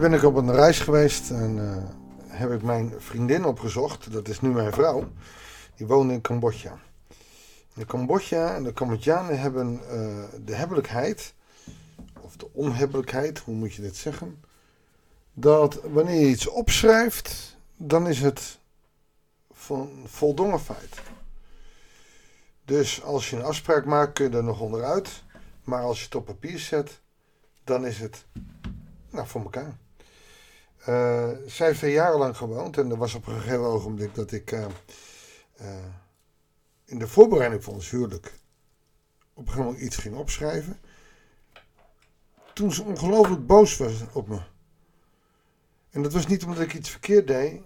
Ben ik op een reis geweest en uh, heb ik mijn vriendin opgezocht. Dat is nu mijn vrouw. Die woonde in Cambodja. De Cambodja en de Cambodjanen hebben uh, de hebbelijkheid, of de onhebbelijkheid, hoe moet je dit zeggen? Dat wanneer je iets opschrijft, dan is het van voldongen feit. Dus als je een afspraak maakt, kun je er nog onderuit. Maar als je het op papier zet, dan is het nou, voor elkaar. Uh, zij heeft twee jarenlang gewoond en er was op een gegeven ogenblik dat ik uh, uh, in de voorbereiding van ons huwelijk op een gegeven moment iets ging opschrijven. Toen ze ongelooflijk boos was op me. En dat was niet omdat ik iets verkeerd deed,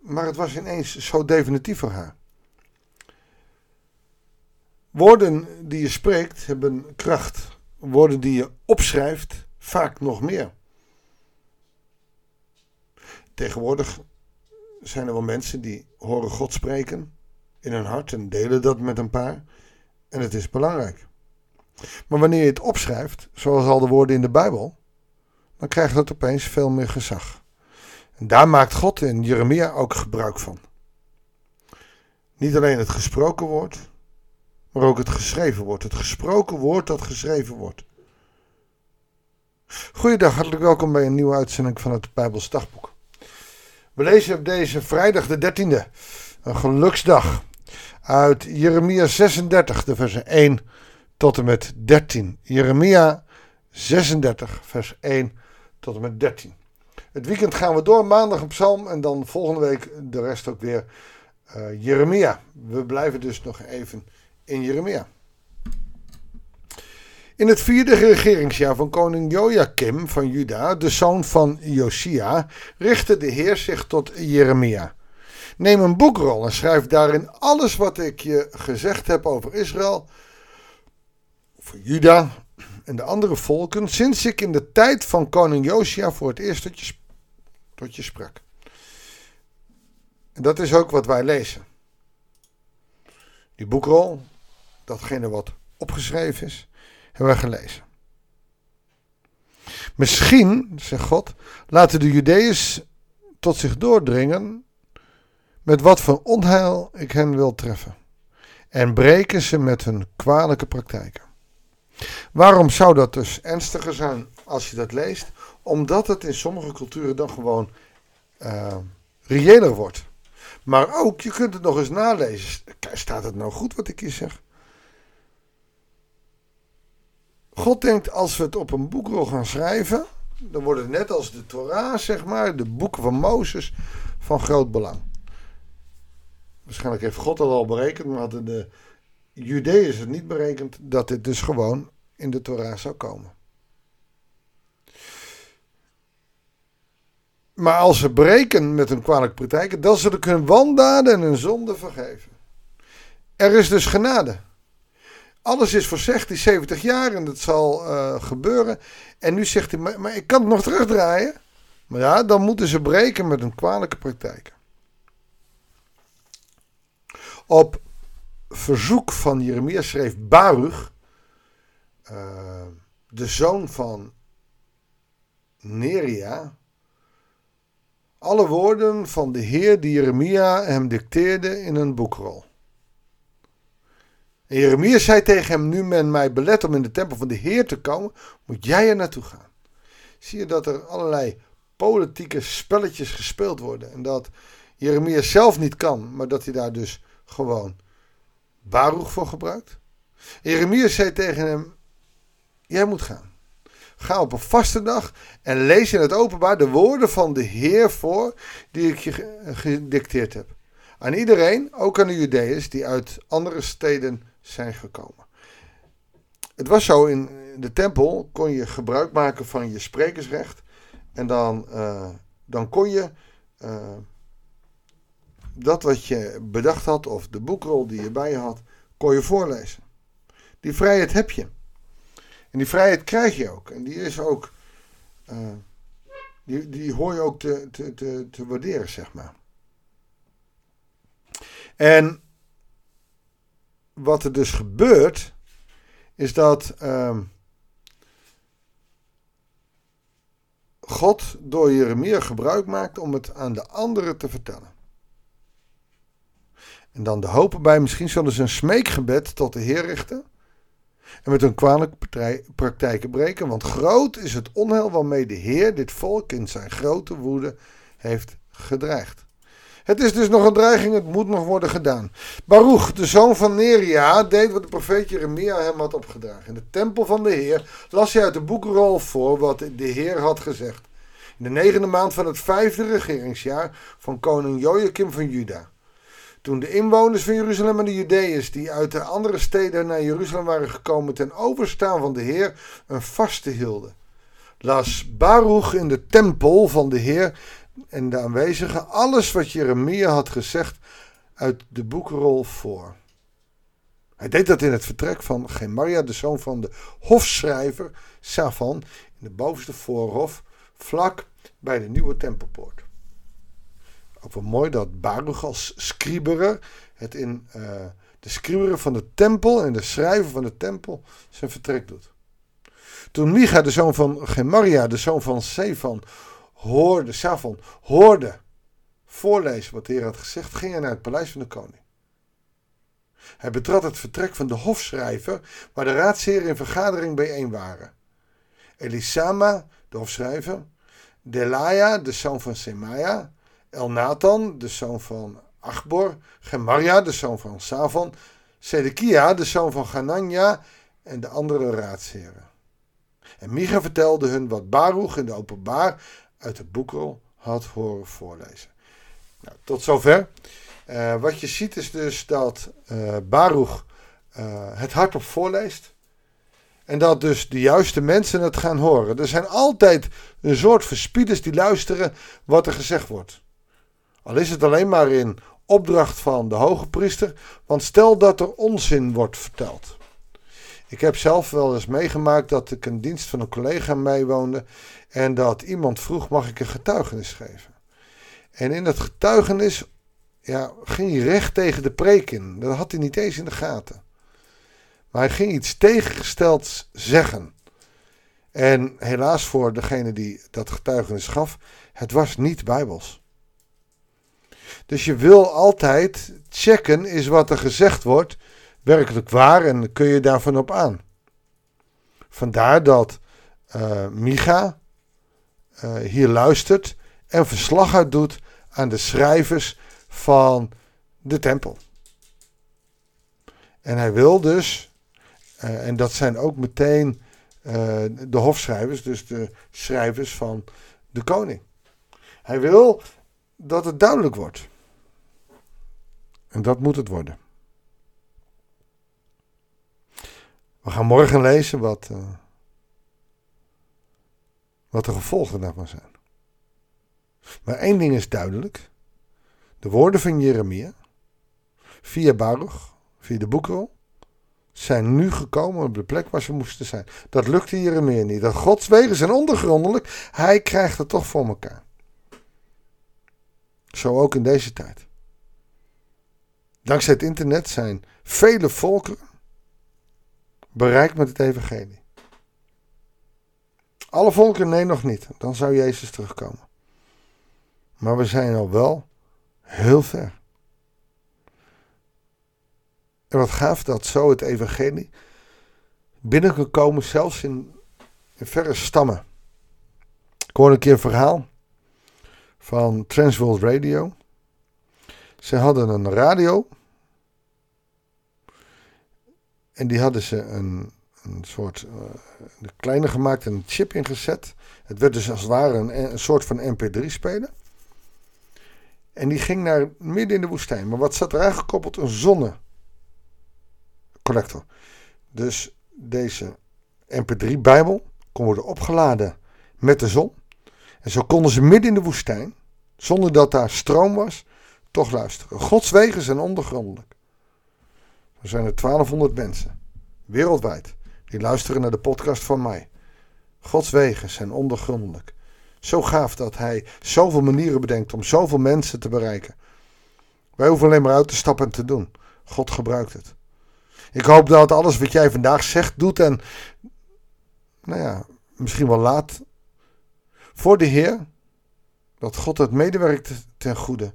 maar het was ineens zo definitief voor haar. Woorden die je spreekt hebben kracht. Woorden die je opschrijft vaak nog meer. Tegenwoordig zijn er wel mensen die horen God spreken in hun hart en delen dat met een paar. En het is belangrijk. Maar wanneer je het opschrijft, zoals al de woorden in de Bijbel, dan krijgt dat opeens veel meer gezag. En daar maakt God in Jeremia ook gebruik van. Niet alleen het gesproken woord, maar ook het geschreven woord. Het gesproken woord dat geschreven wordt. Goeiedag, hartelijk welkom bij een nieuwe uitzending van het Bijbels Dagboek. We lezen op deze vrijdag de 13e, een geluksdag, uit Jeremia 36, de versen 1 tot en met 13. Jeremia 36, vers 1 tot en met 13. Het weekend gaan we door, maandag een psalm en dan volgende week de rest ook weer uh, Jeremia. We blijven dus nog even in Jeremia. In het vierde regeringsjaar van koning Joachim van Juda, de zoon van Josia, richtte de Heer zich tot Jeremia. Neem een boekrol en schrijf daarin alles wat ik je gezegd heb over Israël, over Juda en de andere volken, sinds ik in de tijd van koning Josia voor het eerst tot je, tot je sprak. En dat is ook wat wij lezen. Die boekrol, datgene wat opgeschreven is, hebben we gelezen. Misschien, zegt God, laten de Judeërs tot zich doordringen met wat voor onheil ik hen wil treffen. En breken ze met hun kwalijke praktijken. Waarom zou dat dus ernstiger zijn als je dat leest? Omdat het in sommige culturen dan gewoon uh, reëler wordt. Maar ook, je kunt het nog eens nalezen. Staat het nou goed wat ik hier zeg? God denkt, als we het op een boekrol gaan schrijven, dan wordt het net als de Torah, zeg maar, de boeken van Mozes, van groot belang. Waarschijnlijk heeft God dat al berekend, maar hadden de Judeërs het niet berekend dat dit dus gewoon in de Torah zou komen. Maar als ze breken met hun kwalijke praktijken, dan zullen ik hun wandaden en hun zonde vergeven. Er is dus genade. Alles is voorzegd, die 70 jaar en dat zal uh, gebeuren. En nu zegt hij, maar, maar, ik kan het nog terugdraaien. Maar ja, dan moeten ze breken met een kwalijke praktijk. Op verzoek van Jeremia schreef Baruch, uh, de zoon van Neria, alle woorden van de Heer die Jeremia hem dicteerde in een boekrol. En Jeremia zei tegen hem, nu men mij belet om in de tempel van de Heer te komen, moet jij er naartoe gaan. Zie je dat er allerlei politieke spelletjes gespeeld worden. En dat Jeremia zelf niet kan, maar dat hij daar dus gewoon Baruch voor gebruikt. Jeremia zei tegen hem, jij moet gaan. Ga op een vaste dag en lees in het openbaar de woorden van de Heer voor die ik je gedicteerd heb. Aan iedereen, ook aan de Judeërs die uit andere steden zijn gekomen. Het was zo, in de tempel kon je gebruik maken van je sprekersrecht. En dan, uh, dan kon je uh, dat wat je bedacht had, of de boekrol die je bij je had, kon je voorlezen. Die vrijheid heb je. En die vrijheid krijg je ook. En die is ook. Uh, die, die hoor je ook te, te, te, te waarderen, zeg maar. En wat er dus gebeurt, is dat uh, God door Jeremia gebruik maakt om het aan de anderen te vertellen. En dan de hoop erbij, misschien zullen ze een smeekgebed tot de Heer richten. En met hun kwalijke praktijken breken. Want groot is het onheil waarmee de Heer dit volk in zijn grote woede heeft gedreigd. Het is dus nog een dreiging, het moet nog worden gedaan. Baruch, de zoon van Neria, deed wat de profeet Jeremia hem had opgedragen. In de tempel van de Heer las hij uit de boekrol voor wat de Heer had gezegd. In de negende maand van het vijfde regeringsjaar van koning Joachim van Juda. Toen de inwoners van Jeruzalem en de Judeërs die uit de andere steden naar Jeruzalem waren gekomen ten overstaan van de Heer een vaste hielden. Las Baruch in de tempel van de Heer en de aanwezigen alles wat Jeremia had gezegd uit de boekrol voor. Hij deed dat in het vertrek van Gemaria, de zoon van de hofschrijver Safan, in de bovenste voorhof, vlak bij de nieuwe tempelpoort. Ook wel mooi dat Baruch als scriberer het in uh, de scriberer van de tempel en de schrijver van de tempel zijn vertrek doet. Toen Micha, de zoon van Gemaria, de zoon van Sefan, hoorde, Safon, hoorde voorlezen wat de Heer had gezegd, ging hij naar het paleis van de koning. Hij betrad het vertrek van de hofschrijver, waar de raadsheren in vergadering bijeen waren. Elisama, de hofschrijver, Delaya, de zoon van Semaia, Elnathan, de zoon van Achbor, Gemaria, de zoon van Savon, Sedekia, de zoon van Ganania en de andere raadsheren. En Micha vertelde hun wat Baruch in de openbaar uit de boekrol had horen voorlezen. Nou, tot zover. Uh, wat je ziet is dus dat uh, Baruch uh, het hardop voorleest. En dat dus de juiste mensen het gaan horen. Er zijn altijd een soort verspieders die luisteren wat er gezegd wordt. Al is het alleen maar in opdracht van de hoge priester. Want stel dat er onzin wordt verteld. Ik heb zelf wel eens meegemaakt dat ik een dienst van een collega meewoonde. En dat iemand vroeg: mag ik een getuigenis geven? En in dat getuigenis ja, ging hij recht tegen de preek in. Dat had hij niet eens in de gaten. Maar hij ging iets tegengestelds zeggen. En helaas voor degene die dat getuigenis gaf, het was niet bijbels. Dus je wil altijd checken, is wat er gezegd wordt werkelijk waar en kun je daarvan op aan. Vandaar dat uh, Micha uh, hier luistert en verslag uit doet aan de schrijvers van de tempel. En hij wil dus, uh, en dat zijn ook meteen de hofschrijvers, dus de schrijvers van de koning. Hij wil dat het duidelijk wordt. En dat moet het worden. We gaan morgen lezen wat, uh, wat de gevolgen daarvan zijn. Maar één ding is duidelijk. De woorden van Jeremia, via Baruch, via de boekrol, zijn nu gekomen op de plek waar ze moesten zijn. Dat lukte Jeremia niet. Dat Gods wegen zijn ondergrondelijk. Hij krijgt het toch voor elkaar. Zo ook in deze tijd. Dankzij het internet zijn vele volkeren bereikt met het evangelie. Alle volken, nee nog niet. Dan zou Jezus terugkomen. Maar we zijn al wel heel ver. En wat gaaf dat zo het evangelie binnen zelfs in, in verre stammen. Ik hoorde een keer een verhaal van Transworld Radio. Ze hadden een radio. En die hadden ze een, een soort uh, kleiner gemaakt en een chip ingezet. Het werd dus als het ware een, een soort van MP3-speler. En die ging naar midden in de woestijn. Maar wat zat er aangekoppeld? Een zonnecollector. Dus deze MP3-bijbel kon worden opgeladen met de zon. En zo konden ze midden in de woestijn, zonder dat daar stroom was, toch luisteren. Gods wegen zijn ondergrondelijk. Er zijn er 1200 mensen, wereldwijd, die luisteren naar de podcast van mij. Gods wegen zijn ondergrondelijk. Zo gaaf dat hij zoveel manieren bedenkt om zoveel mensen te bereiken. Wij hoeven alleen maar uit te stappen en te doen. God gebruikt het. Ik hoop dat alles wat jij vandaag zegt, doet en, nou ja, misschien wel laat, voor de Heer dat God het medewerkt ten goede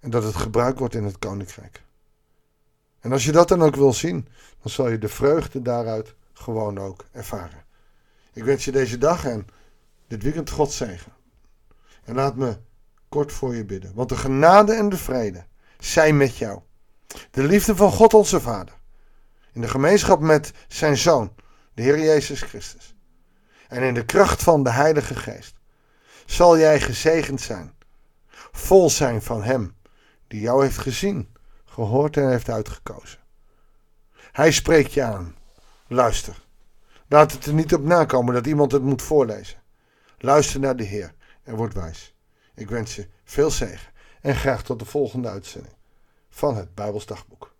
en dat het gebruikt wordt in het koninkrijk. En als je dat dan ook wil zien, dan zal je de vreugde daaruit gewoon ook ervaren. Ik wens je deze dag en dit weekend God zegen. En laat me kort voor je bidden. Want de genade en de vrede zijn met jou. De liefde van God onze Vader. In de gemeenschap met zijn Zoon, de Heer Jezus Christus. En in de kracht van de Heilige Geest. Zal jij gezegend zijn. Vol zijn van Hem die jou heeft gezien, gehoord en heeft uitgekozen. Hij spreekt je aan. Luister. Laat het er niet op nakomen dat iemand het moet voorlezen. Luister naar de Heer en word wijs. Ik wens je veel zegen en graag tot de volgende uitzending van het Bijbelsdagboek.